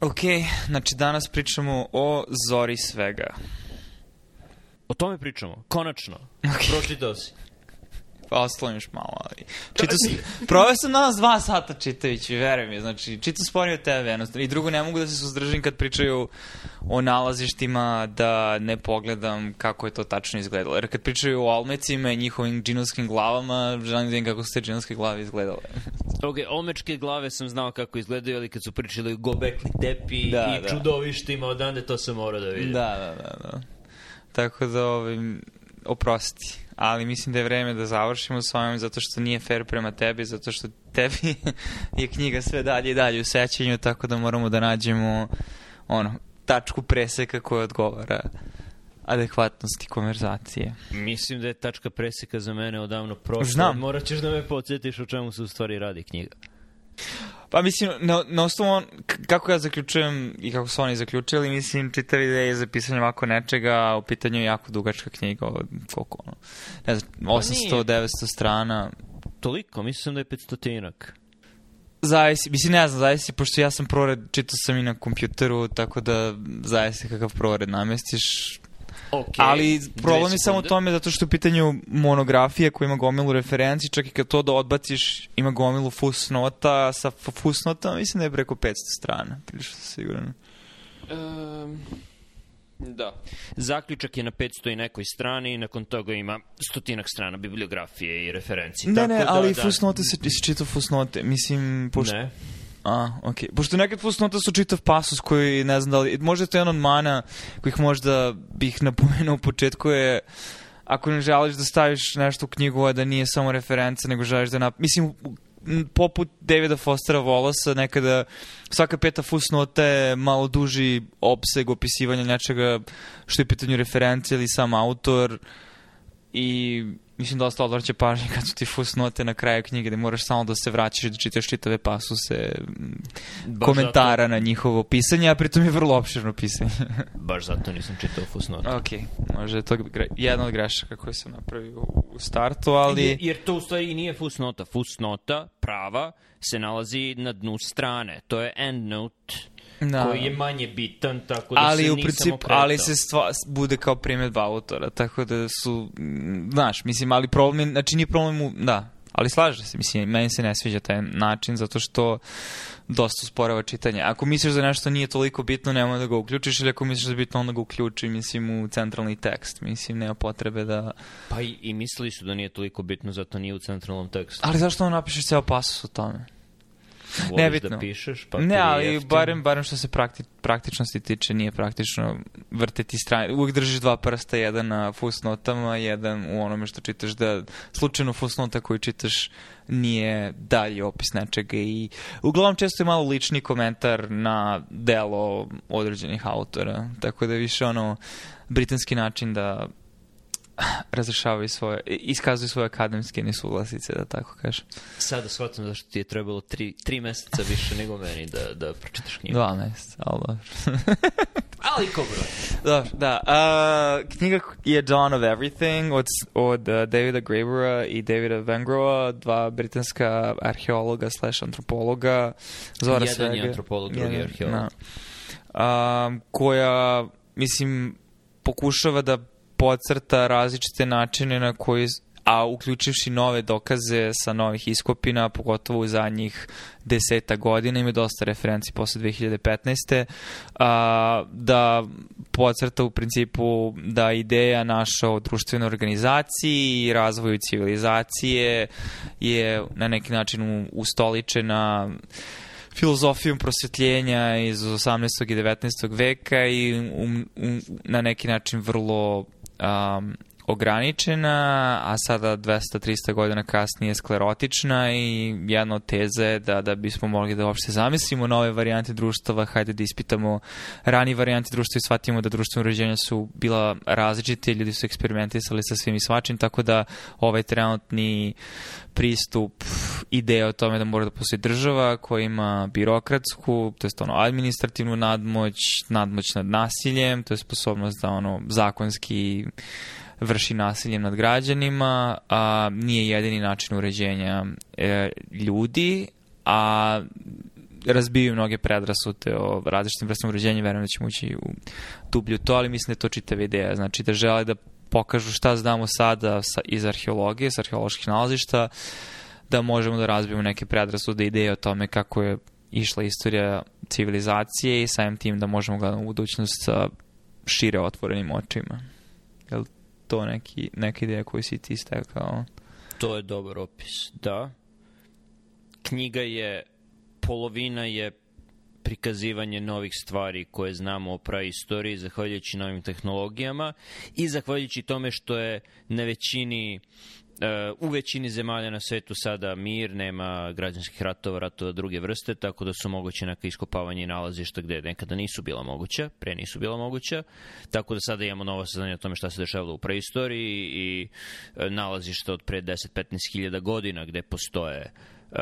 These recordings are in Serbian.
Ok, znači danas pričamo o zori svega. O tome pričamo, konačno. Okay. Pročitao si. Pa osloniš malo, ali... Da. Čitu, sam, proveo sam danas dva sata čitajući, veruj mi, znači, čitu sporije od tebe, jednostavno. I drugo, ne mogu da se suzdržim kad pričaju o nalazištima, da ne pogledam kako je to tačno izgledalo. Jer kad pričaju o almecima i njihovim džinovskim glavama, želim da vidim kako su te džinovske glave izgledale. Ok, omečke glave sam znao kako izgledaju, ali kad su pričali o gobekli tepi da, i da. čudovištima odande, to sam morao da vidim. Da, da, da. da. Tako da, ovaj, oprosti. Ali mislim da je vreme da završimo s ovim zato što nije fair prema tebi, zato što tebi je knjiga sve dalje i dalje u sećanju, tako da moramo da nađemo ono, tačku preseka koja odgovara adekvatnosti konverzacije. Mislim da je tačka preseka za mene odavno prošla. Znam. Morat ćeš da me podsjetiš o čemu se u stvari radi knjiga. Pa mislim, na, na osnovu, on, kako ja zaključujem i kako su oni zaključili, mislim, čitav ideja za pisanje ovako nečega, u pitanju je jako dugačka knjiga, koliko ono, ne znam, 800, pa 900 strana. Toliko, mislim da je 500 Zavisi, mislim ne znam, zavisi, pošto ja sam prored, čitao sam i na kompjuteru, tako da zavisi kakav prored namestiš, Okay, ali problem je samo u tome zato što u pitanju monografija koja ima gomilu referenci, čak i kad to da odbaciš ima gomilu fusnota, sa fusnota mislim da je preko 500 strana, prilično sigurno. Um, Da. Zaključak je na 500 i nekoj strani i nakon toga ima stotinak strana bibliografije i referenci. Ne, Tako ne, da, ali da, fusnote se, se čita fusnote. Mislim, pošto... Ne. A, okej. Okay. Pošto nekad fusnota su čitav pasus koji ne znam da li... Možda je to jedan od mana kojih možda bih napomenuo u početku je ako ne želiš da staviš nešto u knjigu, a da nije samo referenca, nego želiš da na... Mislim, poput Davida Fostera wallace nekada svaka peta fusnota je malo duži opseg opisivanja nečega što je pitanju referencije ili sam autor i mislim dosta da odvraća pažnje kad su ti fusnote na kraju knjige gde da moraš samo da se vraćaš i da čitaš čitave pasuse Baš komentara zato... na njihovo pisanje, a pritom je vrlo opširno pisanje. Baš zato nisam čitao fusnote. Ok, možda to to jedna od grešaka koju sam napravio u startu, ali... Jer, jer to u stvari i nije fusnota. Fusnota prava se nalazi na dnu strane. To je endnote da. koji je manje bitan, tako da ali se u princip, okretao. Ali se stva, bude kao primjedba autora, tako da su, znaš, mislim, ali problem, znači nije problem, u, da, ali slaže se, mislim, meni se ne sviđa taj način zato što dosta usporava čitanje. Ako misliš da nešto nije toliko bitno, nemoj da ga uključiš ili ako misliš da je bitno, onda ga uključi, mislim, u centralni tekst. Mislim, nema potrebe da... Pa i, i mislili su da nije toliko bitno, zato nije u centralnom tekstu. Ali zašto on napišeš ceo pasus o tome? voliš da Nebitno. da pišeš, pa Ne, ali jeftin. barem, barem što se prakti, praktičnosti tiče, nije praktično vrteti strane. Uvijek držiš dva prsta, jedan na fusnotama, jedan u onome što čitaš, da slučajno fusnota koju čitaš nije dalji opis nečega i uglavnom često je malo lični komentar na delo određenih autora, tako da je više ono britanski način da razrešavaju svoje, iskazuju svoje akademske nesuglasice, da tako kažem. Sada shvatam zašto ti je trebalo tri, tri meseca više nego meni da, da pročitaš knjigu. 12, meseca, ali dobro. ali ko broj. Dobro, da. Uh, knjiga je Dawn of Everything od, od uh, Davida Grabera i Davida Vengrova, dva britanska arheologa slash antropologa. Zora Jedan svega. je antropolog, drugi je arheolog. Da. Um, koja, mislim, pokušava da podcrta različite načine na koji a uključivši nove dokaze sa novih iskopina, pogotovo u zadnjih deseta godina, ima dosta referenci posle 2015. A, da podcrta u principu da ideja naša o društvenoj organizaciji i razvoju civilizacije je na neki način ustoličena filozofijom prosvetljenja iz 18. i 19. veka i um, um, na neki način vrlo um, ograničena, a sada 200-300 godina kasnije sklerotična i jedna od teze je da, da bismo mogli da uopšte zamislimo nove varijante društava, hajde da ispitamo rani varijante društva i shvatimo da društvene uređenja su bila različite, ljudi su eksperimentisali sa svim i svačim, tako da ovaj trenutni pristup ideja o tome da mora da postoji država koja ima birokratsku, to je ono administrativnu nadmoć, nadmoć nad nasiljem, to je sposobnost da ono zakonski vrši nasiljem nad građanima, a nije jedini način uređenja e, ljudi, a razbiju mnoge predrasute o različitim vrstama uređenja, verujem da ćemo ući u dublju to, ali mislim da je to čitava ideja. Znači da žele da pokažu šta znamo sada sa, iz arheologije, iz arheoloških nalazišta, da možemo da razbijemo neke predrasude ideje o tome kako je išla istorija civilizacije i samim tim da možemo gledati u budućnost sa šire otvorenim očima to neki, neka ideja koju si ti stekao? To je dobar opis, da. Knjiga je, polovina je prikazivanje novih stvari koje znamo o istoriji zahvaljujući novim tehnologijama i zahvaljujući tome što je na većini Eh, u većini zemalja na svetu sada mir, nema građanskih ratova, ratova druge vrste, tako da su moguće neka iskopavanje i nalazišta gde nekada nisu bila moguća, pre nisu bila moguća, tako da sada imamo novo saznanje o tome šta se dešavalo u preistoriji i e, nalazišta od pre 10-15 hiljada godina gde postoje Uh,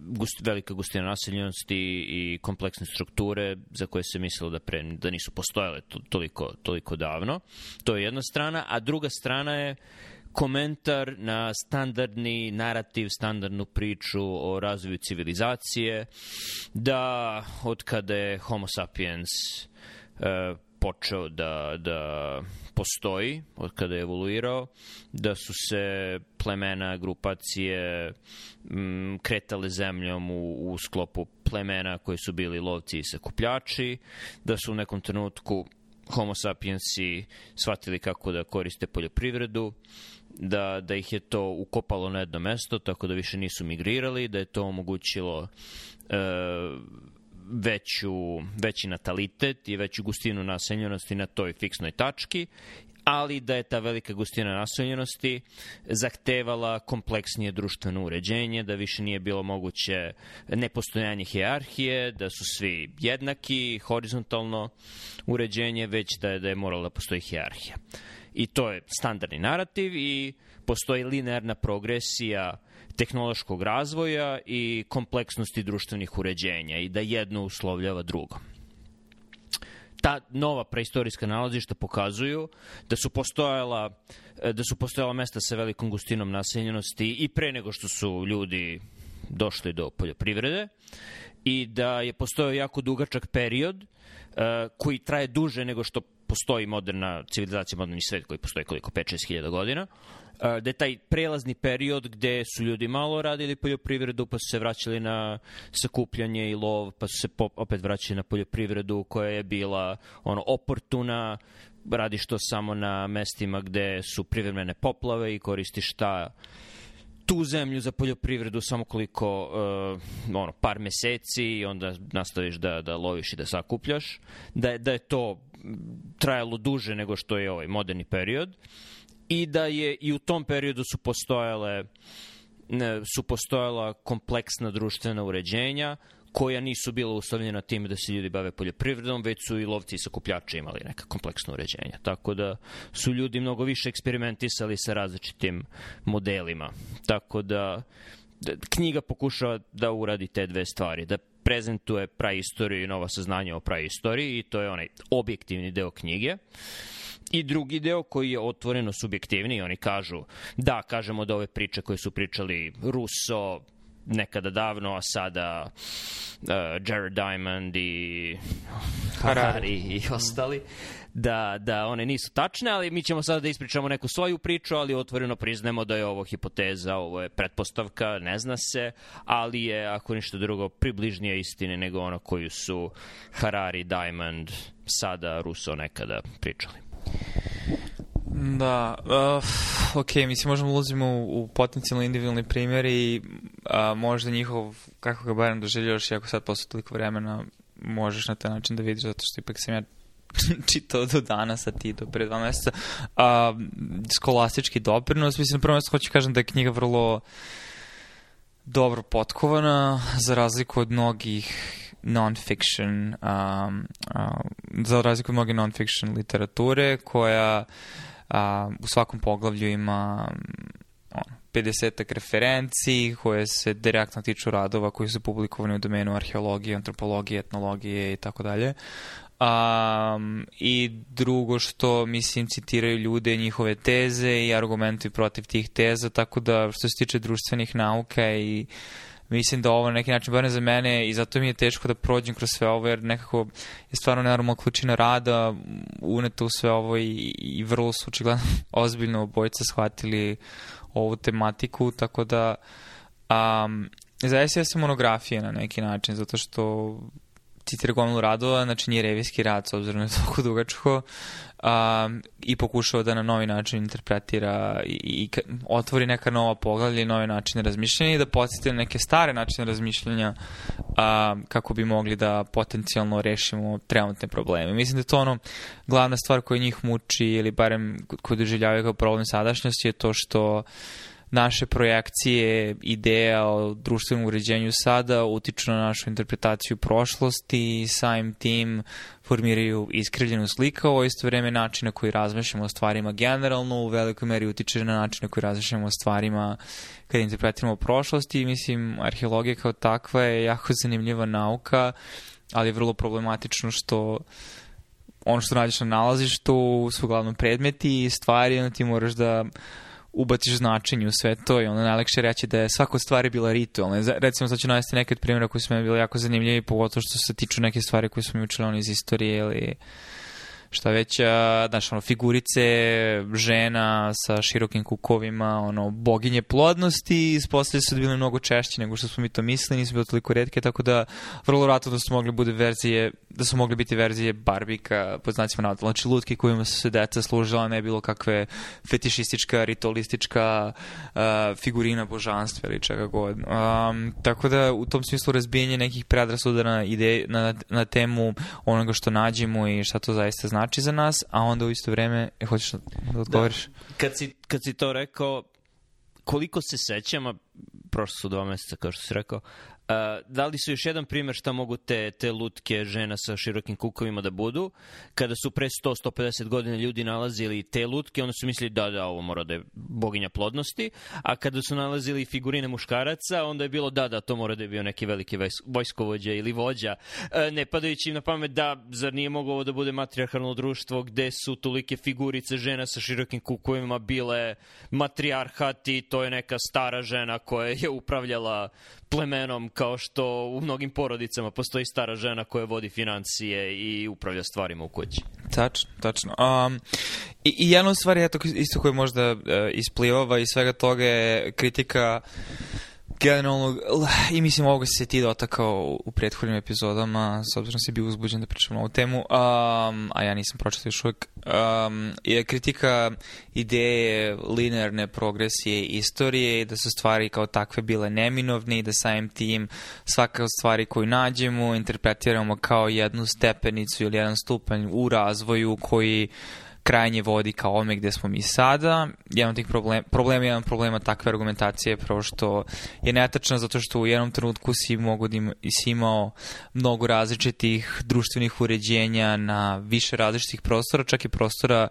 gust, velika gustina naseljenosti i kompleksne strukture za koje se mislilo da, pre, da nisu postojale to, toliko, toliko davno. To je jedna strana, a druga strana je uh, komentar na standardni narativ, standardnu priču o razvoju civilizacije, da od kada je homo sapiens e, počeo da, da postoji, od kada je evoluirao, da su se plemena, grupacije m, kretale zemljom u, u sklopu plemena koji su bili lovci i sakupljači, da su u nekom trenutku homo sapiensi shvatili kako da koriste poljoprivredu, da, da ih je to ukopalo na jedno mesto, tako da više nisu migrirali, da je to omogućilo e, veću, veći natalitet i veću gustinu naseljenosti na toj fiksnoj tački ali da je ta velika gustina naseljenosti zahtevala kompleksnije društveno uređenje, da više nije bilo moguće nepostojanje hijerarhije, da su svi jednaki, horizontalno uređenje, već da je, da je morala da postoji hijerarhija. I to je standardni narativ i postoji linearna progresija tehnološkog razvoja i kompleksnosti društvenih uređenja i da jedno uslovljava drugo ta nova preistorijska nalazišta pokazuju da su postojala e, da su postojala mesta sa velikom gustinom naseljenosti i pre nego što su ljudi došli do poljoprivrede i da je postojao jako dugačak period e, koji traje duže nego što postoji moderna civilizacija, moderni svet koji postoji koliko 5-6 hiljada godina da je taj prelazni period gde su ljudi malo radili poljoprivredu, pa su se vraćali na sakupljanje i lov, pa su se opet vraćali na poljoprivredu koja je bila ono oportuna, radiš to samo na mestima gde su privremene poplave i koristiš ta tu zemlju za poljoprivredu samo koliko uh, ono par meseci i onda nastaviš da da loviš i da sakupljaš da da je to trajalo duže nego što je ovaj moderni period uh, i da je i u tom periodu su postojale ne, su postojala kompleksna društvena uređenja koja nisu bila uslovljena tim da se ljudi bave poljoprivredom, već su i lovci i sakupljači imali neka kompleksna uređenja. Tako da su ljudi mnogo više eksperimentisali sa različitim modelima. Tako da knjiga pokušava da uradi te dve stvari, da prezentuje praistoriju i nova saznanja o praistoriji i to je onaj objektivni deo knjige. Uh, I drugi deo koji je otvoreno subjektivni, oni kažu, da, kažemo da ove priče koje su pričali Russo, nekada davno, a sada uh, Jared Diamond i Harari, i ostali, da, da one nisu tačne, ali mi ćemo sada da ispričamo neku svoju priču, ali otvoreno priznemo da je ovo hipoteza, ovo je pretpostavka, ne zna se, ali je, ako ništa drugo, približnija istine nego ono koju su Harari, Diamond, sada Russo nekada pričali. Da, uh, ok, mislim možemo da ulazimo u, u potencijalno individualni primjer i uh, možda njihov, kako ga barem doživljavaš, iako sad posle toliko vremena možeš na taj način da vidiš, zato što ipak sam ja čitao do danas, a ti do pre dva meseca, uh, skolastički doprinos. Mislim, na prvo mesto hoću kažem da je knjiga vrlo dobro potkovana, za razliku od mnogih non-fiction, um, uh, za razliku od mnoge non-fiction literature koja uh, u svakom poglavlju ima um, ono, 50 referenciji koje se direktno tiču radova koji su publikovani u domenu arheologije, antropologije, etnologije i tako dalje. Um, I drugo što, mislim, citiraju ljude njihove teze i argumenti protiv tih teza, tako da što se tiče društvenih nauka i uh, mislim da ovo na neki način, bar ne za mene, i zato mi je teško da prođem kroz sve ovo, jer nekako je stvarno nenormalna količina rada uneta u sve ovo i, i vrlo su očigledno ozbiljno obojica shvatili ovu tematiku, tako da um, zaista ja sam monografija na neki način, zato što ti gomilu radova, znači nije revijski rad, s obzirom na toliko dugačko, um, i pokušava da na novi način interpretira i, i otvori neka nova poglavlja i nove načine razmišljanja i da podsjeti na neke stare načine razmišljanja um, kako bi mogli da potencijalno rešimo trenutne probleme. Mislim da je to ono glavna stvar koja njih muči ili barem koju doživljavaju kao problem sadašnjosti je to što uh, naše projekcije ideja o društvenom uređenju sada utiču na našu interpretaciju prošlosti i samim tim formiraju iskrivljenu sliku o isto vreme način na koji razmišljamo o stvarima generalno u velikoj meri utiče na način na koji razmišljamo o stvarima kada interpretiramo prošlosti. Mislim, arheologija kao takva je jako zanimljiva nauka, ali je vrlo problematično što ono što nađeš na nalazištu su uglavnom predmeti i stvari, onda ti moraš da ubaciš značenje u sve to i onda najlekše reći da je svako stvari bila ritualna. Recimo sad ću navesti neke primjera koji su mi bili jako zanimljivi, pogotovo što se tiču neke stvari koje smo mi učili on iz istorije ili šta već, a, znaš, ono, figurice žena sa širokim kukovima, ono, boginje plodnosti, ispostavlja su da bile mnogo češće nego što smo mi to mislili, nisu bile toliko redke, tako da vrlo vratno da su mogli bude verzije, da su mogli biti verzije barbika, pod znacima navoda, znači lutke kojima su se deca služila, ne bilo kakve fetišistička, ritualistička uh, figurina božanstva ili čega god. Um, tako da u tom smislu razbijenje nekih predrasuda na, ide, na, na temu onoga što nađemo i šta to zaista znači znači za nas, a onda u isto vreme, e, hoćeš da odgovoriš? Da. Kad, si, kad si to rekao, koliko se sećam, a prošlo su dva meseca, kao što si rekao, Eh, da li su još jedan primer šta mogu te, te lutke žena sa širokim kukovima da budu? Kada su pre 100-150 godina ljudi nalazili te lutke, onda su mislili da, da, ovo mora da je boginja plodnosti, a kada su nalazili figurine muškaraca, onda je bilo da, da, to mora da je bio neki veliki vojskovođa ili vođa, eh, ne padajući im na pamet da, zar nije moglo ovo da bude matriarhalno društvo gde su tolike figurice žena sa širokim kukovima bile matriarhat i to je neka stara žena koja je upravljala plemenom kao što u mnogim porodicama postoji stara žena koja vodi financije i upravlja stvarima u kući. Tačno, tačno. Um, i, I jedna stvar je to isto koja možda uh, isplivava i svega toga je kritika uh, generalno, i mislim ovoga se ti dotakao u prethodnim epizodama, s obzirom da si bio uzbuđen da pričam na ovu temu, um, a ja nisam pročitao još uvijek, um, je kritika ideje linearne progresije istorije, i da su stvari kao takve bile neminovne i da samim tim svaka od stvari koju nađemo interpretiramo kao jednu stepenicu ili jedan stupanj u razvoju koji uh, krajnje vodi kao ovome gde smo mi sada. Jedan od tih problem, problema, jedan problema takve argumentacije je prvo što je netačna zato što u jednom trenutku si, mogu da ima, si imao mnogo različitih društvenih uređenja na više različitih prostora, čak i prostora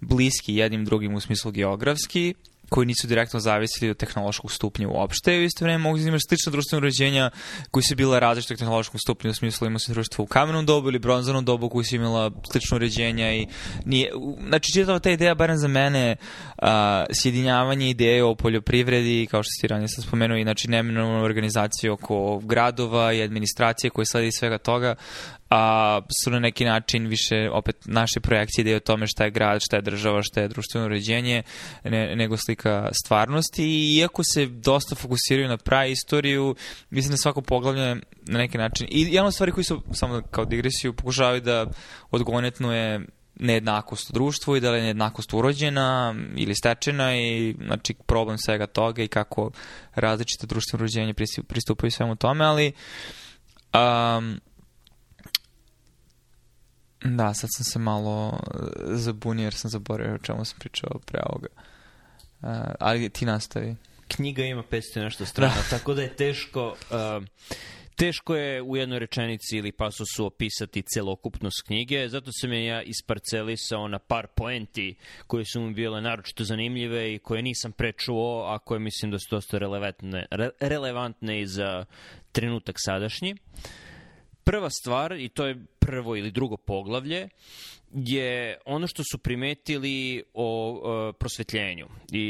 bliski jednim drugim u smislu geografski koji nisu direktno zavisili od tehnološkog stupnja uopšte i u isto vreme mogu da imaš slična društvena uređenja koji su bila različitog tehnološkog stupnja u smislu ima se društvo u kamenom dobu ili bronzanom dobu koji su imala slično uređenja i nije, znači čitava ta ideja barem za mene a, sjedinjavanje ideje o poljoprivredi kao što ste ranije sam spomenuo i znači neminovnu organizaciju oko gradova i administracije koje sledi svega toga a, su na neki način više opet naše projekcije ideje o tome šta je grad, šta je država, šta je društveno uređenje, ne, nego slika stvarnosti i iako se dosta fokusiraju na pravi istoriju, mislim da svako poglavlje na neki način i jedna stvari koji su, samo kao digresiju, pokušavaju da odgonetno je nejednakost u društvu i da li je nejednakost urođena ili stečena i znači problem svega toga i kako različite društvene urođenje pristupaju svemu tome, ali um, Da, sad sam se malo e, zabunio jer sam zaboravio o čemu sam pričao pre ovoga. Uh, ali ti nastavi. Knjiga ima 500 nešto strana, da. tako da je teško... Uh, Teško je u jednoj rečenici ili pasosu opisati celokupnost knjige, zato sam je ja isparcelisao na par poenti koje su mi bile naročito zanimljive i koje nisam prečuo, a koje mislim da su dosta relevantne, re, relevantne i za trenutak sadašnji. Prva stvar, i to je prvo ili drugo poglavlje je ono što su primetili o e, prosvetljenju i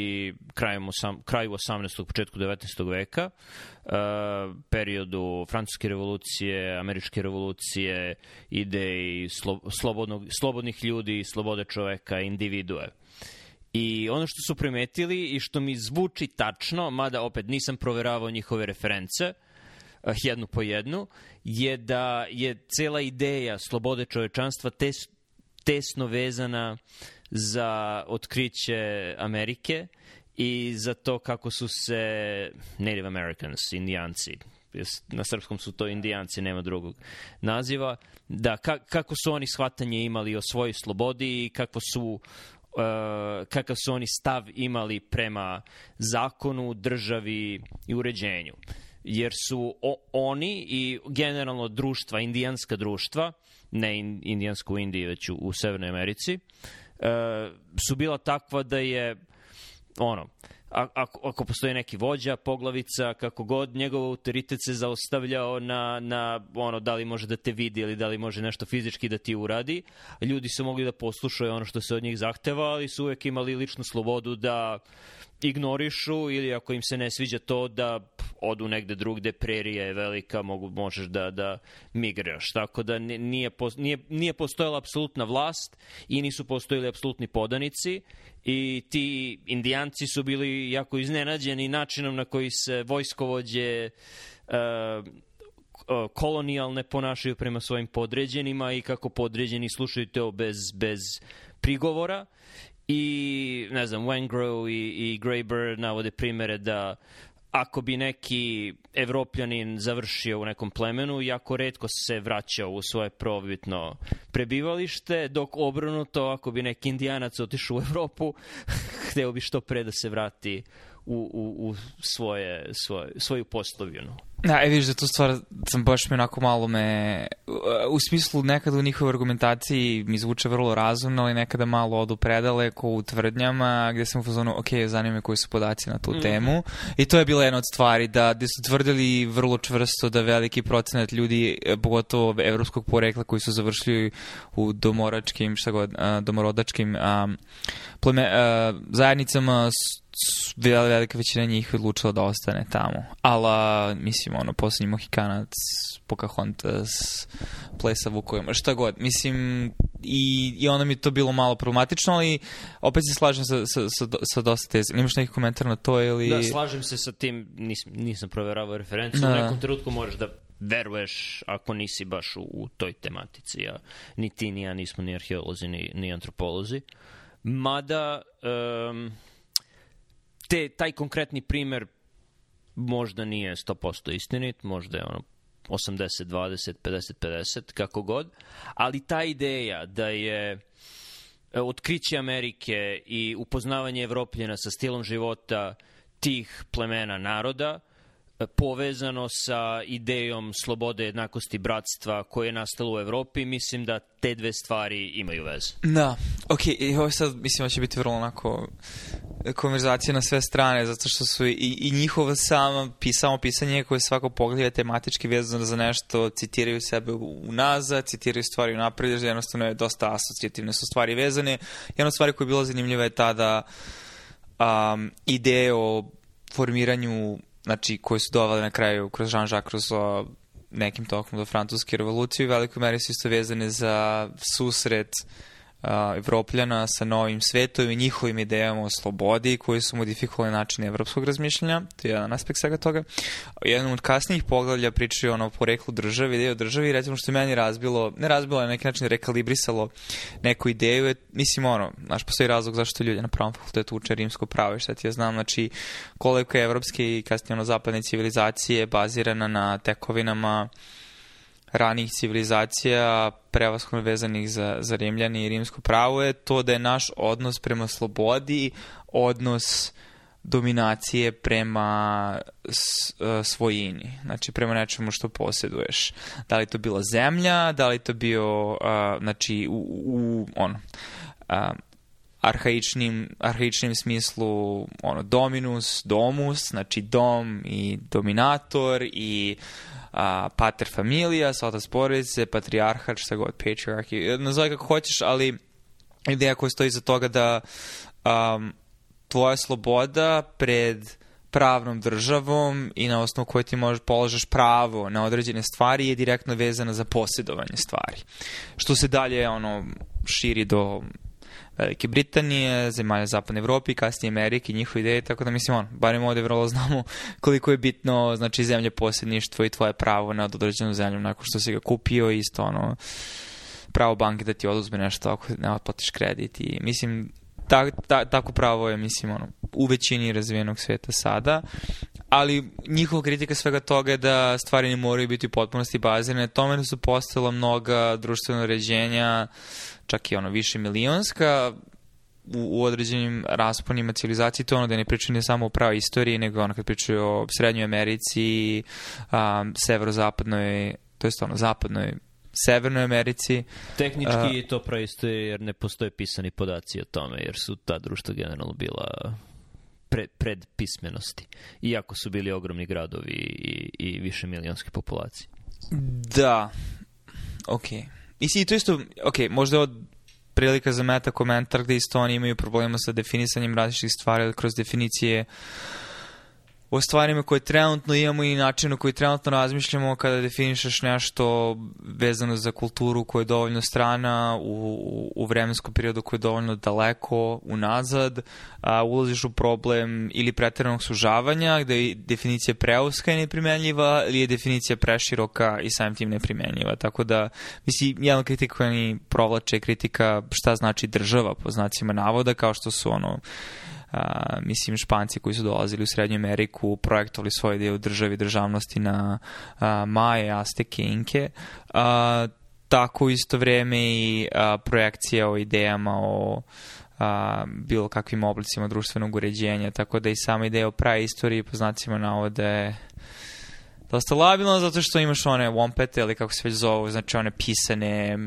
krajem osam, kraju 18. početku 19. veka, e, periodu francuske revolucije, američke revolucije, ideji slo, slobodnog, slobodnih ljudi, slobode čoveka, individue. I ono što su primetili i što mi zvuči tačno, mada opet nisam proveravao njihove reference, uh, Eh, jednu po jednu, je da je cela ideja slobode čovečanstva tes, tesno vezana za otkriće Amerike i za to kako su se Native Americans, indijanci, na srpskom su to indijanci, nema drugog naziva, da ka, kako su oni shvatanje imali o svojoj slobodi i kako su Uh, kakav su oni stav imali prema zakonu, državi i uređenju jer su o, oni i generalno društva, indijanska društva, ne in, indijansko u Indiji, već u, u Severnoj Americi, e, su bila takva da je ono, ako, ako postoji neki vođa, poglavica, kako god, njegov autoritet se zaostavljao na, na ono, da li može da te vidi ili da li može nešto fizički da ti uradi. Ljudi su mogli da poslušaju ono što se od njih zahteva, ali su uvek imali ličnu slobodu da ignorišu ili ako im se ne sviđa to da odu negde drugde, prerija je velika, mogu, možeš da, da migriraš. Tako da nije, nije, nije postojala apsolutna vlast i nisu postojili apsolutni podanici i ti indijanci su bili jako iznenađeni načinom na koji se vojskovođe uh, kolonijalne ponašaju prema svojim podređenima i kako podređeni slušaju to bez, bez prigovora i ne znam, Wengrow i, i Graeber navode primere da ako bi neki evropljanin završio u nekom plemenu, jako redko se vraćao u svoje probitno prebivalište, dok obrnuto, ako bi neki indijanac otišao u Evropu, hteo bi što pre da se vrati u, u, u svoje, svoje, svoju poslovinu. Da, e, vidiš za da tu stvar sam baš mi onako malo me... U smislu nekada u njihovoj argumentaciji mi zvuče vrlo razumno, ali nekada malo odu predaleko u tvrdnjama gde sam u fazonu, ok, zanima koji su podaci na tu mm. temu. I to je bila jedna od stvari da, gde su tvrdili vrlo čvrsto da veliki procenat ljudi, e, pogotovo evropskog porekla koji su završili u domoračkim, šta god, domorodačkim um, pleme, uh, zajednicama velika većina njih odlučila da ostane tamo. Ala, mislim, ono, poslednji Mohikanac, Pocahontas, Plesa Vukovima, šta god. Mislim, i, i onda mi to bilo malo problematično, ali opet se slažem sa, sa, sa, sa dosta teze. Imaš neki komentar na to ili... Da, slažem se sa tim, nisam, nisam proveravao referenciju, da. u nekom trenutku moraš da veruješ ako nisi baš u, u toj tematici. Ja, ni ti, ni ja nismo ni arheolozi, ni, ni antropolozi. Mada, um, te, taj konkretni primer možda nije 100% istinit, možda je ono 80, 20, 50, 50, kako god, ali ta ideja da je e, otkriće Amerike i upoznavanje Evropljena sa stilom života tih plemena naroda povezano sa idejom slobode, jednakosti, bratstva koje je nastalo u Evropi, mislim da te dve stvari imaju veze. Da, ok, i ovo sad mislim da će biti vrlo onako e, konverzacija na sve strane, zato što su i, i njihovo samo, samo pisanje koje svako pogleda tematički vezano za nešto, citiraju sebe unazad, citiraju stvari unapred, jednostavno je dosta asocijativne su stvari vezane. Jedna stvar koja je bila zanimljiva je tada um, ideja o formiranju znači, koje su dovale na kraju kroz Jean-Jacques Rousseau nekim tokom do francuske revolucije i u velikoj meri su isto vezane za susret uh, Evropljana sa novim svetom i njihovim idejama o slobodi koji su modifikovali način evropskog razmišljanja, to je jedan aspekt svega toga. U jednom od kasnijih poglavlja pričaju ono o poreklu države, ideje o državi, recimo što je meni razbilo, ne razbilo, na neki način rekalibrisalo neku ideju, je, mislim ono, znaš, postoji razlog zašto ljudi na pravom fakultetu uče rimsko pravo i šta ti ja znam, znači koliko je evropske i kasnije ono zapadne civilizacije bazirana na tekovinama ranih civilizacija prevashodno vezanih za, za Rimljani i rimsko pravo je to da je naš odnos prema slobodi odnos dominacije prema e, svojini, znači prema nečemu što posjeduješ. Da li to bila zemlja, da li to bio, uh, znači, u, u ono, uh, arhaičnim, arhaičnim smislu ono dominus, domus, znači dom i dominator i a, pater familia, svata porodice, patrijarhat, šta god, patriarchy, nazove kako hoćeš, ali ideja koja stoji za toga da um, tvoja sloboda pred pravnom državom i na osnovu koje ti možeš položaš pravo na određene stvari je direktno vezana za posjedovanje stvari. Što se dalje ono širi do Velike Britanije, zemalja Zapadne Evrope i kasnije Amerike i njihove ideje, tako da mislim, on, barem ovde vrlo znamo koliko je bitno, znači, zemlje posjedništvo i tvoje pravo na određenu zemlju nakon što si ga kupio i isto, ono, pravo banke da ti oduzme nešto ako ne otplatiš kredit i mislim, ta, ta, tako pravo je, mislim, ono, u većini razvijenog sveta sada, ali njihova kritika svega toga je da stvari ne moraju biti u potpunosti bazirane. Tome su postala mnoga društvena uređenja, čak i ono više milionska, u, u određenim rasponima civilizacije, to ono da ne pričaju ne samo o pravoj istoriji, nego ono kad pričaju o Srednjoj Americi, um, severozapadnoj, to je ono zapadnoj Severnoj Americi. Tehnički uh, to praistoje jer ne postoje pisani podaci o tome, jer su ta društva generalno bila pre, pred pismenosti. Iako su bili ogromni gradovi i, i više milionske populacije. Da, okej. Okay. Mislim, to isto, ok, možda od prilika za meta komentar gde isto oni imaju problema sa definisanjem različitih stvari ili kroz definicije uh, o stvarima koje trenutno imamo i načinu koji trenutno razmišljamo kada definišeš nešto vezano za kulturu koja je dovoljno strana u, u vremenskom periodu koja je dovoljno daleko unazad, a, ulaziš u problem ili preteranog sužavanja gde je definicija preuska i neprimenljiva ili je definicija preširoka i samim tim neprimenljiva. Tako da, mislim, jedna kritika koja ni provlače je kritika šta znači država po znacima navoda, kao što su ono a, mislim Španci koji su dolazili u Srednju Ameriku projektovali svoje ideje u državi, državnosti na a, Maje, Azteke, Inke. A, tako u isto vreme i a, projekcija o idejama o a, bilo kakvim oblicima društvenog uređenja, tako da i sama ideja o praistoriji po znacima navode dosta da labilno zato što imaš one wompete ili kako se već zovu, znači one pisane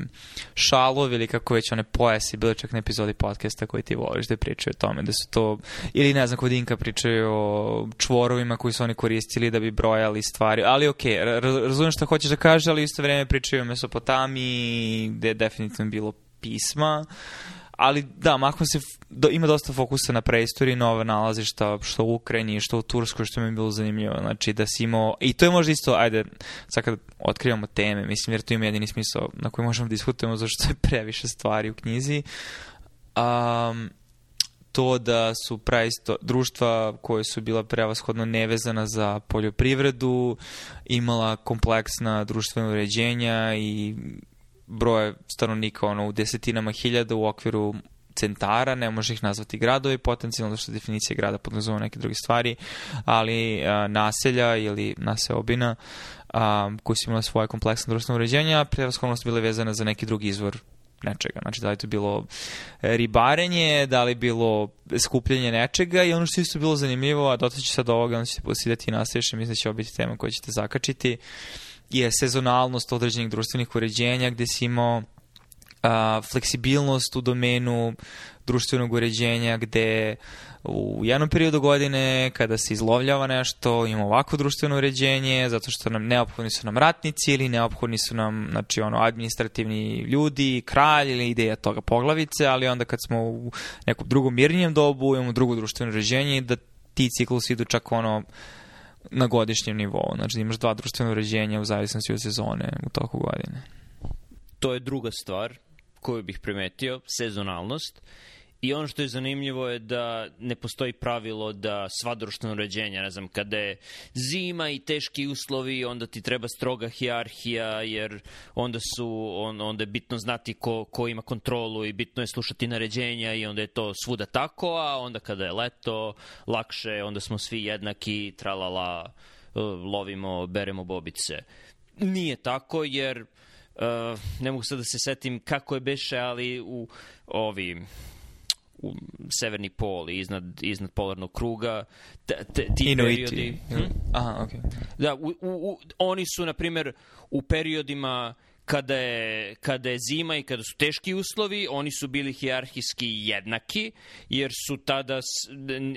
šalove ili kako već one pojasi, bilo čak na epizodi podcasta koji ti voliš da pričaju o tome, da su to ili ne znam, kod Inka pričaju o čvorovima koji su oni koristili da bi brojali stvari, ali ok, razumem šta hoćeš da kažeš, ali isto vreme pričaju o Mesopotamiji gde je definitivno bilo pisma. Uh, ali da, Mahon se do, ima dosta fokusa na preistoriji, nove nalazišta, što u Ukrajini, što u Turskoj, što mi je bilo zanimljivo. Znači, da si imao, i to je možda isto, ajde, sad kad otkrivamo teme, mislim, jer to ima jedini smisao na koji možemo da diskutujemo, zašto je previše stvari u knjizi. Um, to da su praisto, društva koje su bila prevashodno nevezana za poljoprivredu, imala kompleksna društvena uređenja i broje stanovnika ono, u desetinama hiljada u okviru centara, ne može ih nazvati gradovi, potencijalno što definicija grada podrazumeva neke druge stvari, ali a, naselja ili naseobina a, koji su imali svoje kompleksne društvene uređenja, preraskovnost bile vezana za neki drugi izvor nečega. Znači, da li to bilo e, ribarenje, da li bilo skupljanje nečega i ono što isto bilo zanimljivo, a dotaći sad ovoga, onda ćete posidati i nastaviš i mislim da će ovo biti tema koju ćete zakačiti. Uh, je sezonalnost određenih društvenih uređenja gde si imao a, fleksibilnost u domenu društvenog uređenja gde u jednom periodu godine kada se izlovljava nešto imamo ovako društveno uređenje zato što nam neophodni su nam ratnici ili neophodni su nam znači ono administrativni ljudi, kralj ili ideja toga poglavice, ali onda kad smo u nekom drugom mirnijem dobu imamo drugo društveno uređenje da ti ciklus idu čak ono na godišnjem nivou. Znači imaš dva društvena uređenja u zavisnosti od sezone u toku godine. To je druga stvar koju bih primetio, sezonalnost. I ono što je zanimljivo je da ne postoji pravilo da sva društvena uređenja, ne znam, kada je zima i teški uslovi, onda ti treba stroga hijarhija, jer onda su, on, onda je bitno znati ko, ko ima kontrolu i bitno je slušati naređenja i onda je to svuda tako, a onda kada je leto, lakše, onda smo svi jednaki, tralala, e, lovimo, beremo bobice. Nije tako, jer Uh, ne mogu sad da se setim kako je beše, ali u ovim u severni pol i iznad, iznad polarnog kruga. Te, te, ti Inuiti. periodi... Hm? hm? Aha, okay. Da, u, u, u, oni su, na primjer, u periodima kada je, kada je zima i kada su teški uslovi, oni su bili hijarhijski jednaki, jer su tada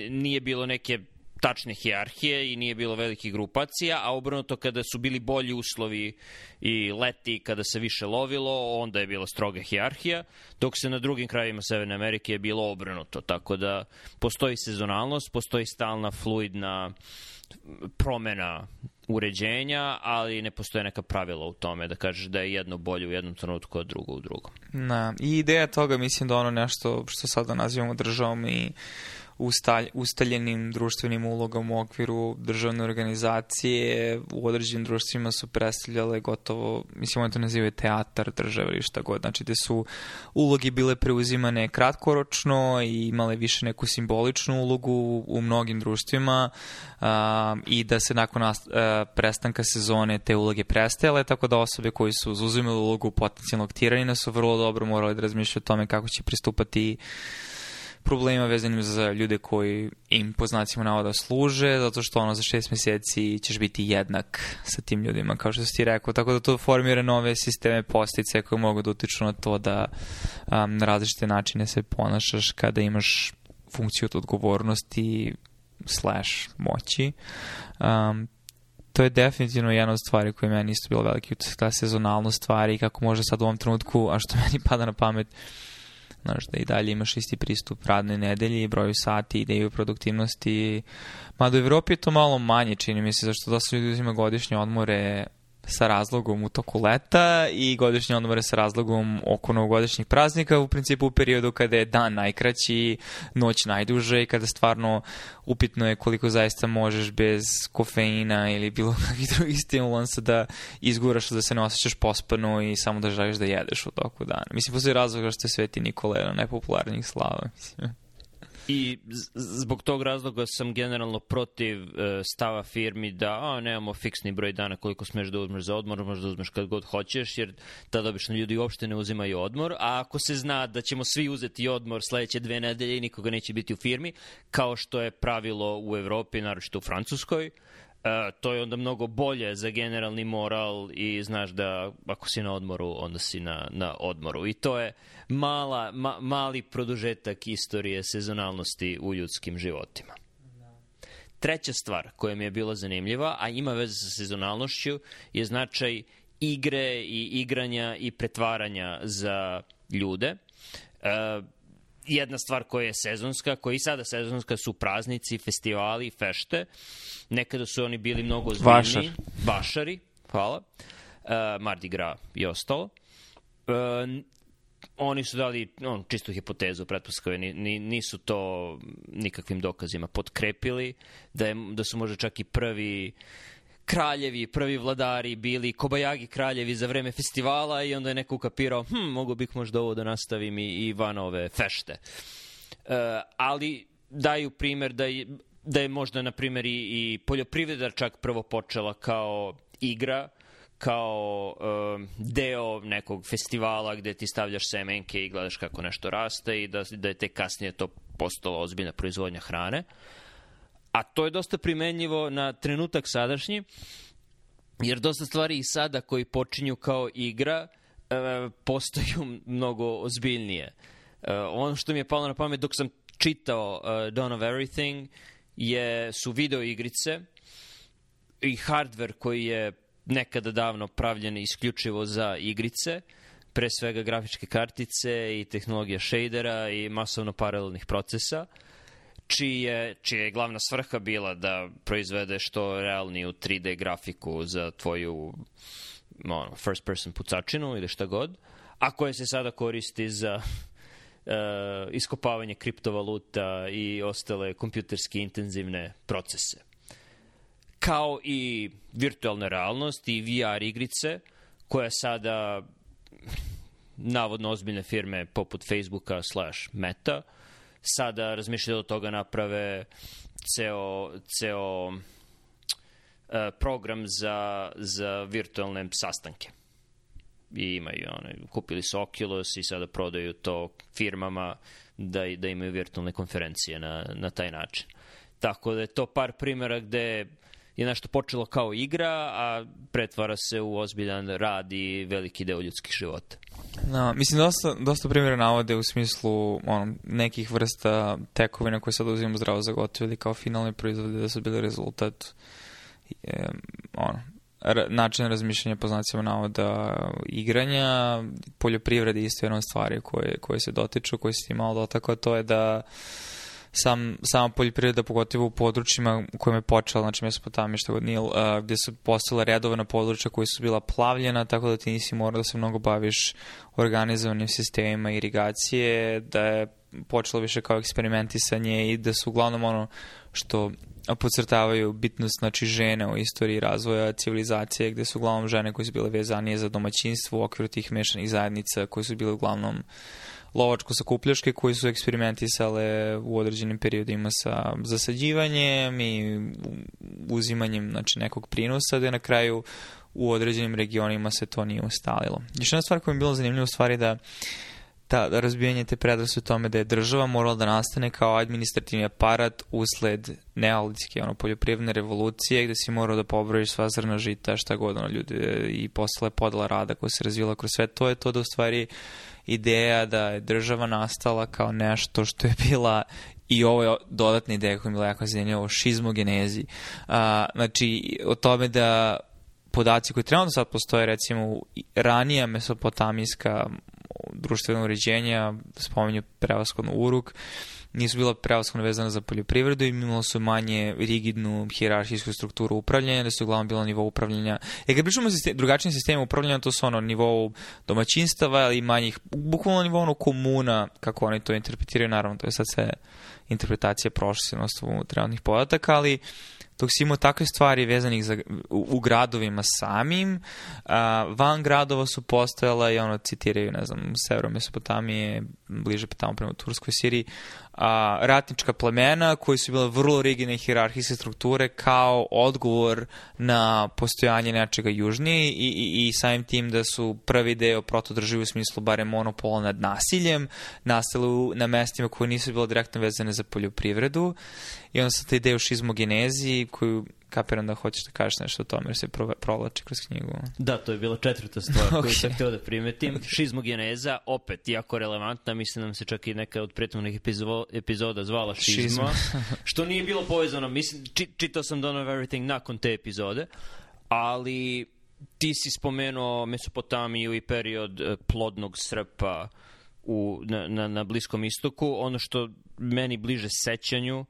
nije bilo neke tačne hijarhije i nije bilo velikih grupacija, a obrnuto kada su bili bolji uslovi i leti kada se više lovilo, onda je bila stroga hijarhija, dok se na drugim krajevima Severne Amerike je bilo obrnuto. Tako da postoji sezonalnost, postoji stalna fluidna promena uređenja, ali ne postoje neka pravila u tome da kažeš da je jedno bolje u jednom trenutku, a drugo u drugom. Na, I ideja toga mislim da ono nešto što sada nazivamo državom i ustaljenim društvenim ulogom u okviru državne organizacije u određenim društvima su predstavljale gotovo, mislim oni to nazivaju teatar države ili šta god, znači gde su ulogi bile preuzimane kratkoročno i imale više neku simboličnu ulogu u mnogim društvima a, i da se nakon a, prestanka sezone te uloge prestajale, tako da osobe koji su uzuzimile ulogu potencijalnog tiranina su vrlo dobro morali da razmišljaju o tome kako će pristupati problema vezanim za ljude koji im po znacima navoda služe, zato što ono za šest meseci ćeš biti jednak sa tim ljudima, kao što si ti rekao. Tako da to formira nove sisteme postice koje mogu da utiču na to da um, na različite načine se ponašaš kada imaš funkciju od odgovornosti slash moći. Um, to je definitivno jedna od stvari koje meni isto bilo veliki utisak, ta sezonalnost stvari i kako može sad u ovom trenutku, a što meni pada na pamet, uh, znaš, da i dalje imaš isti pristup radne nedelje i broju sati, ideju produktivnosti. Mada u Evropi je to malo manje, čini mi se, zašto dosta ljudi uzima godišnje odmore sa razlogom u toku leta i godišnje odmore sa razlogom oko novogodišnjih praznika, u principu u periodu kada je dan najkraći, noć najduže i kada stvarno upitno je koliko zaista možeš bez kofeina ili bilo kakvih drugih stimulansa da izguraš da se ne osjećaš pospano i samo da želiš da jedeš u toku dana. Mislim, postoji razlog što je Sveti Nikola jedan najpopularnijih slava. Mislim. I zbog tog razloga sam generalno protiv e, stava firmi da a, nemamo fiksni broj dana koliko smeš da uzmeš za odmor, možeš da uzmeš kad god hoćeš, jer tada obično ljudi uopšte ne uzimaju odmor, a ako se zna da ćemo svi uzeti odmor sledeće dve nedelje i nikoga neće biti u firmi, kao što je pravilo u Evropi, naročito u Francuskoj, uh, E, to je onda mnogo bolje za generalni moral i znaš da ako si na odmoru, onda si na, na odmoru. I to je mala, ma, mali produžetak istorije sezonalnosti u ljudskim životima. Treća stvar koja mi je bila zanimljiva, a ima veze sa sezonalnošću, je značaj igre i igranja i pretvaranja za ljude. Uh, jedna stvar koja je sezonska, koja i sada sezonska su praznici, festivali, fešte. Nekada su oni bili mnogo ozbiljni. Vašar. Vašari, hvala. Uh, Mardi Gras i ostalo. Uh, oni su dali on, čistu hipotezu, pretpostavljaju, ni, ni, nisu to nikakvim dokazima potkrepili, da, je, da su možda čak i prvi uh, kraljevi, prvi vladari bili kobajagi kraljevi za vreme festivala i onda je neko ukapirao, hm, mogu bih možda ovo da nastavim i, i van ove fešte. E, ali daju primer da je, da je možda, na primjer, i, i poljoprivreda čak prvo počela kao igra, kao um, deo nekog festivala gde ti stavljaš semenke i gledaš kako nešto raste i da, da je te kasnije to postalo ozbiljna proizvodnja hrane. Uh, a to je dosta primenljivo na trenutak sadašnji, jer dosta stvari i sada koji počinju kao igra e, postaju mnogo ozbiljnije. E, ono što mi je palo na pamet dok sam čitao e, Dawn of Everything je, su video igrice i hardware koji je nekada davno pravljen isključivo za igrice, pre svega grafičke kartice i tehnologija shadera i masovno paralelnih procesa. Uh, čije, čije je glavna svrha bila da proizvede što realniju 3D grafiku za tvoju ono, first person pucačinu ili šta god, a koje se sada koristi za uh, iskopavanje kriptovaluta i ostale kompjuterski intenzivne procese. Kao i virtualna realnost i VR igrice, koja sada navodno ozbiljne firme poput Facebooka slash Meta – sada razmišljaju od toga naprave ceo, ceo uh, program za, za virtualne sastanke i imaju one, kupili su Oculus i sada prodaju to firmama da, da imaju virtualne konferencije na, na taj način. Tako da je to par primjera gde je nešto počelo kao igra, a pretvara se u ozbiljan rad i veliki deo ljudskih života. Da, mislim, dosta, dosta primjera navode u smislu ono, nekih vrsta tekovina koje sad uzimamo zdravo za gotovo ili kao finalni proizvode da su bili rezultat e, ono, ra, način razmišljanja po znacima navoda igranja, poljoprivrede isto jedna od stvari koje, koje se dotiču, koje se ti malo dotakao, to je da sam, sama poljoprivreda, pogotovo u područjima u kojima je počela, znači Mesopotamija, što god Nil, uh, gde su postala redovna područja koja su bila plavljena, tako da ti nisi morao da se mnogo baviš organizovanim sistemima irigacije, da je počelo više kao eksperimentisanje i da su uglavnom ono što pocrtavaju bitnost znači žene u istoriji razvoja civilizacije gde su uglavnom žene koje su bile vezanije za domaćinstvo u okviru tih mešanih zajednica koje su bile uglavnom uh, lovačko-sakupljaške koji su eksperimentisale u određenim periodima sa zasađivanjem i uzimanjem znači, nekog prinosa, da na kraju u određenim regionima se to nije ustalilo. Još jedna stvar koja mi je bila zanimljiva u stvari da ta, da razbijanje te predrasu tome da je država morala da nastane kao administrativni aparat usled neolitske ono, poljoprivredne revolucije gde si morao da pobrojiš sva zrna žita, šta god ono, ljudi, i postala je podela rada koja se razvila kroz sve to je to da u stvari uh, ideja da je država nastala kao nešto što je bila i ovo je dodatna ideja koju mi lako zanimljiva o šizmogenezi. A, znači, o tome da podaci koji trenutno sad postoje, recimo ranija mesopotamijska društvena uređenja, spominju prevaskodno Uruk, nisu bila prevashodno vezana za poljoprivredu i imala su manje rigidnu hjerarhijsku strukturu upravljanja, da su uglavnom bila nivo upravljanja. E kad pričamo o sistem, drugačijim sistemima upravljanja, to su ono nivou domaćinstava ili manjih, bukvalno nivo ono komuna, kako oni to interpretiraju, naravno, to je sad sve interpretacija prošlosti na osnovu trenutnih podataka, ali dok si imao takve stvari vezanih za, u, u gradovima samim, a, van gradova su postojala i ono, citiraju, ne znam, severo Mesopotamije, bliže pa tamo prema Turskoj Siriji, a, ratnička plemena koji su bile vrlo rigidne hirarhijske strukture kao odgovor na postojanje nečega južnije i, i, i samim tim da su prvi deo protodrživi u smislu bare monopola nad nasiljem, nastale na mestima koje nisu bile direktno vezane za poljoprivredu i onda sad ta ideja o šizmogenezi koju kapiram da hoćeš da kažeš nešto o tome jer se provlači kroz knjigu. Da, to je bila četvrta stvar okay. koju sam htio da primetim. Šizmogeneza, opet, jako relevantna, mislim da mi se čak i neka od prethodnih epizoda zvala šizma, što nije bilo povezano, mislim, či, čitao sam Dawn of Everything nakon te epizode, ali ti si spomenuo Mesopotamiju i period e, plodnog srpa u, na, na, na Bliskom istoku, ono što meni bliže sećanju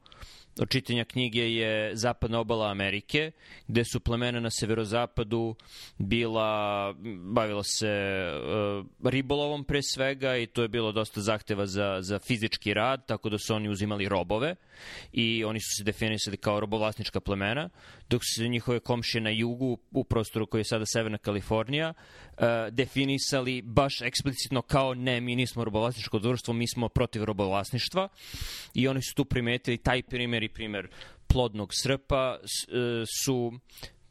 od čitanja knjige je zapadna obala Amerike, gde su plemena na severozapadu bila, bavila se uh, ribolovom pre svega i to je bilo dosta zahteva za, za fizički rad, tako da su oni uzimali robove i oni su se definisali kao robovlasnička plemena, dok su njihove komšije na jugu, u prostoru koji je sada Severna Kalifornija, E, definisali baš eksplicitno kao ne, mi nismo robovlasničko društvo, mi smo protiv robovlasništva i oni su tu primetili taj primer i primer plodnog srpa e, su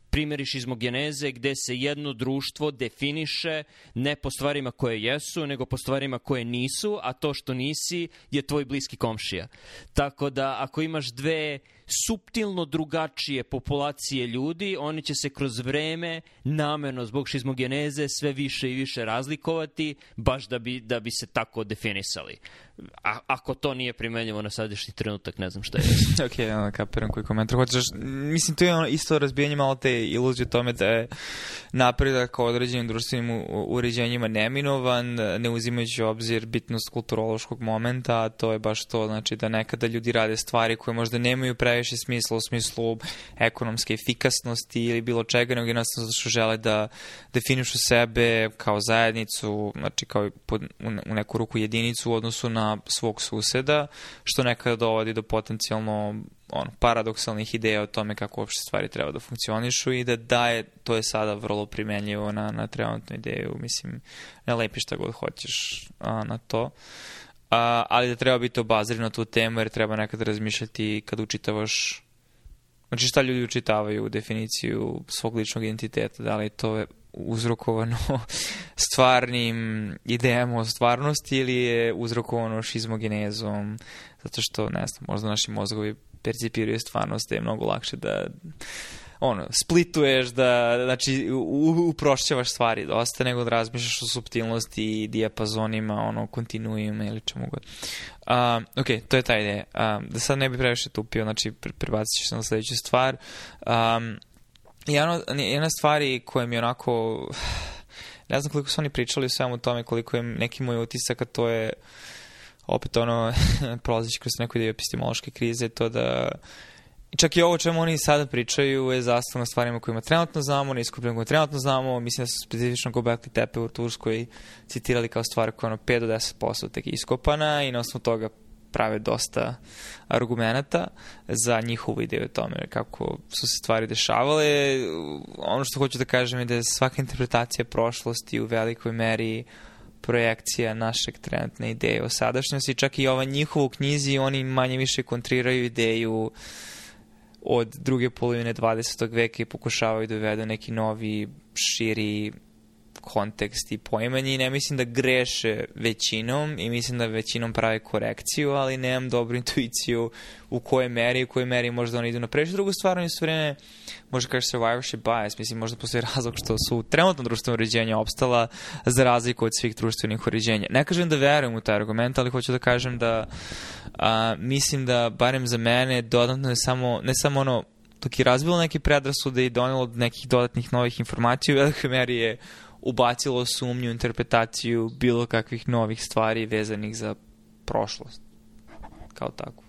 primeri šizmogeneze gde se jedno društvo definiše ne po stvarima koje jesu, nego po stvarima koje nisu, a to što nisi je tvoj bliski komšija. Tako da ako imaš dve suptilno drugačije populacije ljudi, oni će se kroz vreme nameno zbog šizmogeneze sve više i više razlikovati, baš da bi, da bi se tako definisali. A, ako to nije primenjivo na sadašnji trenutak, ne znam šta je. ok, onda kapiram koji komentar hoćeš. Mislim, tu je ono isto razbijanje malo te iluzije o tome da je napredak o određenim društvenim uređenjima neminovan, ne uzimajući obzir bitnost kulturološkog momenta, a to je baš to, znači da nekada ljudi rade stvari koje možda nemaju pre previše smisla u smislu ekonomske efikasnosti ili bilo čega, nego jednostavno zato što žele da definišu sebe kao zajednicu, znači kao pod, u neku ruku jedinicu u odnosu na svog suseda, što nekada dovodi do potencijalno on, paradoksalnih ideja o tome kako uopšte stvari treba da funkcionišu i da daje, to je sada vrlo primenljivo na, na trenutnu ideju, mislim, ne lepi šta god hoćeš a, na to. Uh, a, ali da treba biti obazir na tu temu jer treba nekad razmišljati kad učitavaš znači šta ljudi učitavaju u definiciju svog ličnog identiteta, da li to je uzrokovano stvarnim idejama o stvarnosti ili je uzrokovano šizmogenezom, zato što, ne znam, možda naši mozgovi percipiraju stvarnost, da je mnogo lakše da ono, splituješ, da, znači, uprošćavaš stvari dosta, da nego da razmišljaš o subtilnosti i dijapazonima, ono, kontinuijima ili čemu god. Um, ok, to je ta ideja. Um, da sad ne bi previše tupio, znači, prebacit ćeš na sledeću stvar. Um, jedna, jedna stvari koja mi onako... Ne znam koliko su oni pričali o svemu tome, koliko je neki moj utisak, a to je opet ono, prolazeći kroz neku ideju epistemološke krize, to da čak i ovo čemu oni sada pričaju je zastavno na stvarima kojima trenutno znamo, na iskupljama kojima trenutno znamo, mislim da su specifično Gobekli tepe u Turskoj citirali kao stvar koja je ono 5 do 10% tek iskopana i na osnovu toga prave dosta argumenta za njihovu ideju o tome kako su se stvari dešavale. Ono što hoću da kažem je da je svaka interpretacija prošlosti u velikoj meri projekcija našeg trenutne ideje o sadašnjosti. Čak i ova njihova u knjizi, oni manje više kontriraju ideju od druge polovine 20. veka i pokušavaju da uvedu neki novi, širi kontekst i poimanje i ne mislim da greše većinom i mislim da većinom prave korekciju, ali nemam dobru intuiciju u kojoj meri i u kojoj meri možda oni idu na previše. Drugu stvar, oni su vreme, možda kažeš survivorship bias, mislim možda postoji razlog što su trenutno društveno uređenja opstala za razliku od svih društvenih uređenja. Ne kažem da verujem u taj argument, ali hoću da kažem da a, mislim da, barem za mene, dodatno je samo, ne samo ono, dok je razbilo neke predrasude i donelo nekih dodatnih novih informacija, u velikoj meri je ubacilo sumnju, interpretaciju bilo kakvih novih stvari vezanih za prošlost. Kao tako.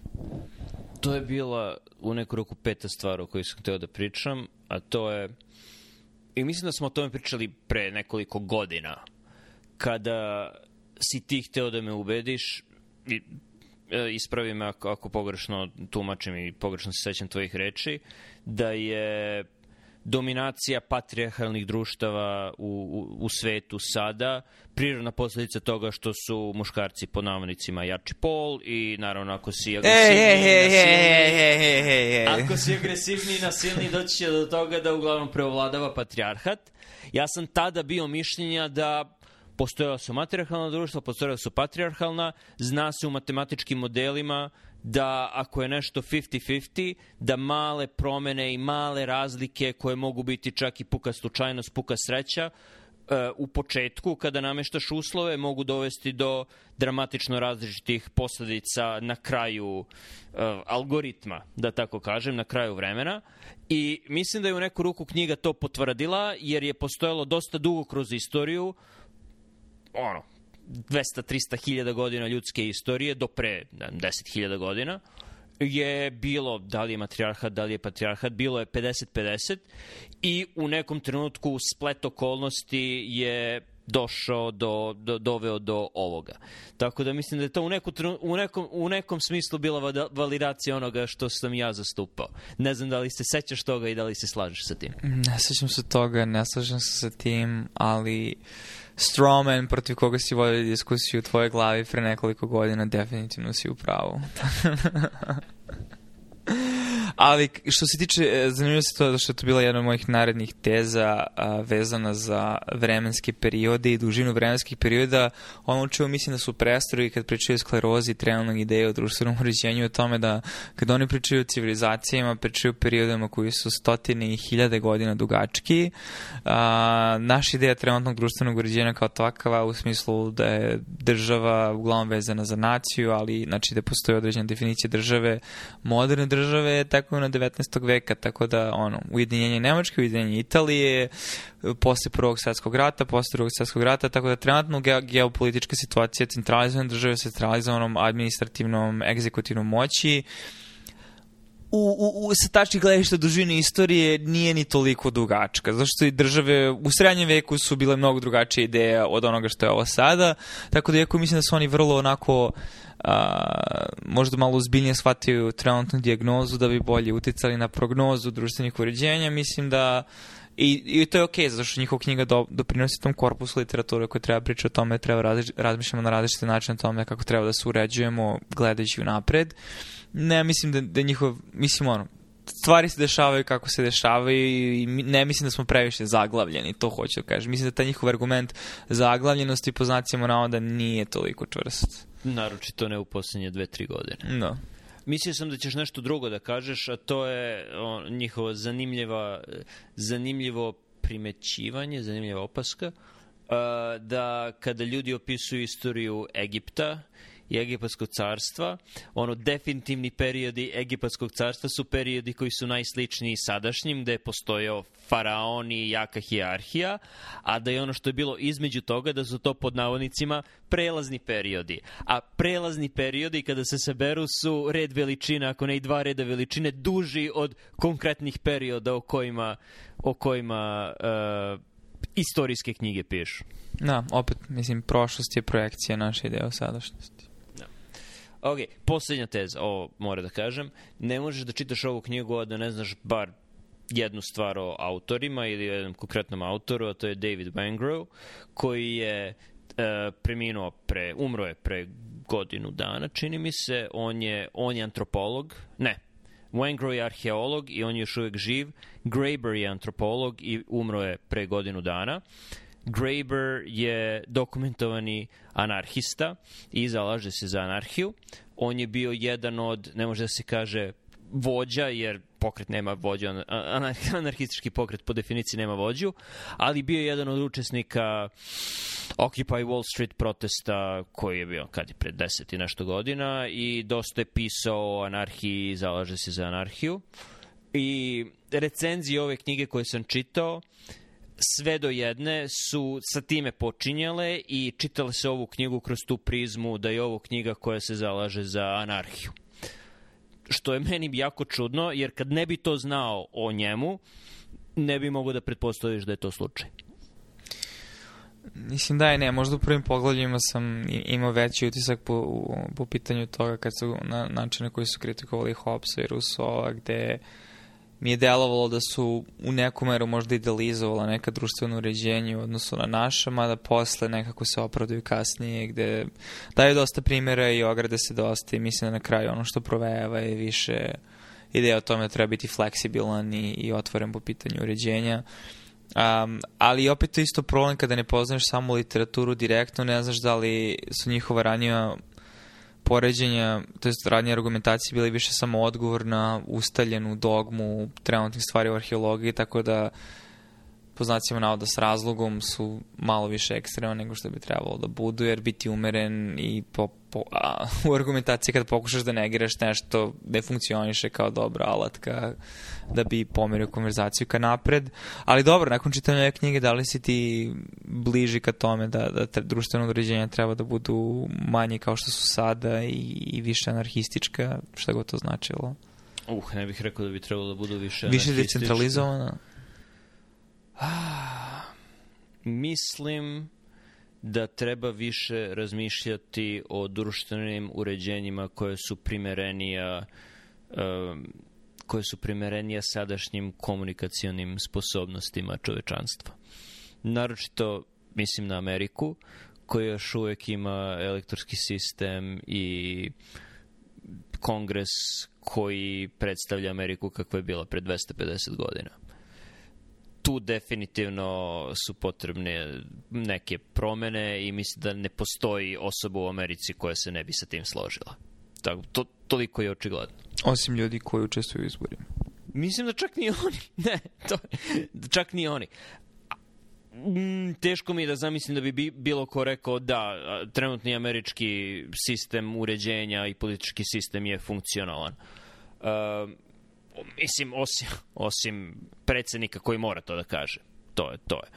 To je bila u neku roku peta stvar o kojoj sam hteo da pričam, a to je i mislim da smo o tome pričali pre nekoliko godina kada si ti hteo da me ubediš i e, ispravi me ako, ako pogrešno tumačim i pogrešno se sećam tvojih reči, da je dominacija patrijarhalnih društava u, u, u svetu sada, prirodna posledica toga što su muškarci po navodnicima jači pol i naravno ako si agresivni e, e, nasilni, e, ako si agresivni i nasilni doći će do toga da uglavnom preovladava patrijarhat. Ja sam tada bio mišljenja da postojala su matriarhalna društva, postojala su patriarhalna, zna se u matematičkim modelima uh, da ako je nešto 50-50, da male promene i male razlike koje mogu biti čak i puka slučajnost, puka sreća, e, u početku, kada nameštaš uslove, mogu dovesti do dramatično različitih posledica na kraju e, algoritma, da tako kažem, na kraju vremena. I mislim da je u neku ruku knjiga to potvrdila, jer je postojalo dosta dugo kroz istoriju ono, 200-300 hiljada godina ljudske istorije, do pre 10 hiljada godina, je bilo, da li je matrijarhat, da li je patrijarhat, bilo je 50-50 i u nekom trenutku splet okolnosti je došao do, do, doveo do ovoga. Tako da mislim da je to u, neku, u, nekom, u nekom smislu bila validacija onoga što sam ja zastupao. Ne znam da li se sećaš toga i da li se slažeš sa tim. Ne sećam se toga, ne slažem se sa tim, ali uh, Stroman protiv koga si vodio diskusiju u tvojoj glavi pre nekoliko godina definitivno si u pravu. Ali što se tiče, e, zanimljivo se to da što je to bila jedna od mojih narednih teza a, vezana za vremenske periode i dužinu vremenskih perioda. Ono u mislim da su prestroji kad pričaju sklerozi, trenalnog ideje o društvenom uređenju, o tome da kad oni pričaju o civilizacijama, pričaju o periodima koji su stotine i hiljade godina dugački. A, naša ideja trenutnog društvenog uređenja kao takava u smislu da je država uglavnom vezana za naciju, ali znači da postoji određena definicija države, moderne države, tako tekovina 19. veka, tako da ono, ujedinjenje Nemačke, ujedinjenje Italije, posle prvog svetskog rata, posle drugog svetskog rata, tako da trenutno geopolitička situacija centralizovane države sa centralizovanom administrativnom, egzekutivnom moći, u, u, sa tačnih gledišta dužine istorije nije ni toliko dugačka, zato što i države u srednjem veku su bile mnogo drugačije ideje od onoga što je ovo sada, tako da iako mislim da su oni vrlo onako a, možda malo uzbiljnije shvataju trenutnu dijagnozu da bi bolje uticali na prognozu društvenih uređenja, mislim da I, I to je okej, okay, zato što njihova knjiga do, doprinosi tom korpusu literature koji treba pričati o tome, treba razmišljamo na različite načine o tome kako treba da se uređujemo gledajući u napred. Uh, Ne, mislim da, da njihov, mislim ono, stvari se dešavaju kako se dešavaju i ne mislim da smo previše zaglavljeni, to hoću da kažem. Mislim da taj njihov argument zaglavljenosti po znacima navoda nije toliko čvrst. Naročito ne u poslednje dve, tri godine. Da. Mislio sam da ćeš nešto drugo da kažeš, a to je o, njihovo zanimljiva, zanimljivo primećivanje, zanimljiva opaska, a, da kada ljudi opisuju istoriju Egipta, i Egipatskog carstva, ono definitivni periodi Egipatskog carstva su periodi koji su najsličniji sadašnjim, gde je postojao faraon i jaka hijarhija, a da je ono što je bilo između toga da su to pod navodnicima prelazni periodi. A prelazni periodi kada se seberu su red veličine, ako ne i dva reda veličine, duži od konkretnih perioda o kojima, o kojima uh, istorijske knjige pišu. Da, opet, mislim, prošlost je projekcija naše ideje o sadašnjosti. Ok, poslednja teza, ovo mora da kažem. Ne možeš da čitaš ovu knjigu, a da ne znaš bar jednu stvar o autorima ili o jednom konkretnom autoru, a to je David Wengrow, koji je e, preminuo pre, umro je pre godinu dana, čini mi se, on je, on je antropolog, ne, Wengrow je arheolog i on je još uvek živ, Graeber je antropolog i umro je pre godinu dana. Uh, Graeber je dokumentovani anarhista i zalaže se za anarhiju. On je bio jedan od, ne može da se kaže vođa, jer pokret nema vođu, anarhistički pokret po definiciji nema vođu, ali bio je jedan od učesnika Occupy Wall Street protesta koji je bio kad je pred deset i nešto godina i dosta je pisao o anarhiji, zalaže se za anarhiju. I recenzije ove knjige koje sam čitao uh, sve do jedne su sa time počinjale i čitale se ovu knjigu kroz tu prizmu da je ovo knjiga koja se zalaže za anarhiju. Što je meni jako čudno, jer kad ne bi to znao o njemu, ne bi mogo da pretpostaviš da je to slučaj. Mislim da je ne, možda u prvim poglavljima sam imao veći utisak po, po pitanju toga kad su na, načine koji su kritikovali Hobbesa i Rousseau, gde uh, mi je delovalo da su u neku meru možda idealizovala neka društvena uređenja u odnosu na naša, mada posle nekako se opravduju kasnije, gde daju dosta primjera i ograde se dosta i mislim da na kraju ono što provejava je više ideja o tome da treba biti fleksibilan i, i otvoren po pitanju uređenja. Um, ali opet to isto problem kada ne poznaješ samu literaturu direktno, ne znaš da li su njihova ranija poređenja, to je radnje argumentacije bili više samo odgovor na ustaljenu dogmu trenutnih stvari u arheologiji, tako da po znacima navoda s razlogom su malo više ekstremno nego što bi trebalo da budu, jer biti umeren i po po, a, u argumentaciji kad pokušaš da negiraš nešto da funkcioniše kao dobra alatka da bi pomerio konverzaciju ka napred, ali dobro, nakon čitanja ove knjige da li si ti bliži ka tome da, da te, društvene određenja treba da budu manje kao što su sada i, i više anarhistička, šta god to značilo? Uh, ne bih rekao da bi trebalo da budu više Više decentralizovana? Ah, mislim da treba više razmišljati o društvenim uređenjima koje su primerenija um, koje su primerenija sadašnjim komunikacionim sposobnostima čovečanstva. Naročito mislim na Ameriku, koja još uvek ima elektorski sistem i kongres koji predstavlja Ameriku kakva je bila pre 250 godina tu definitivno su potrebne neke promene i mislim da ne postoji osoba u Americi koja se ne bi sa tim složila. Tako, to, toliko je očigledno. Osim ljudi koji učestvuju u izborima. Mislim da čak ni oni. Ne, to, čak ni oni mm, teško mi je da zamislim da bi bilo ko rekao da trenutni američki sistem uređenja i politički sistem je funkcionalan. Uh, mislim, osim, osim predsednika koji mora to da kaže. To je, to je.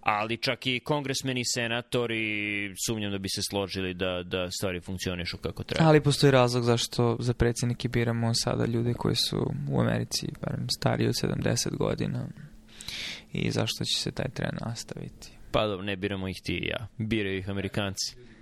Ali čak i kongresmeni i senatori sumnjam da bi se složili da, da stvari funkcionišu kako treba. Ali postoji razlog zašto za predsednike biramo sada ljude koji su u Americi barem stariji od 70 godina i zašto će se taj trend nastaviti. Pa dobro, ne biramo ih ti i ja. Biraju ih Amerikanci.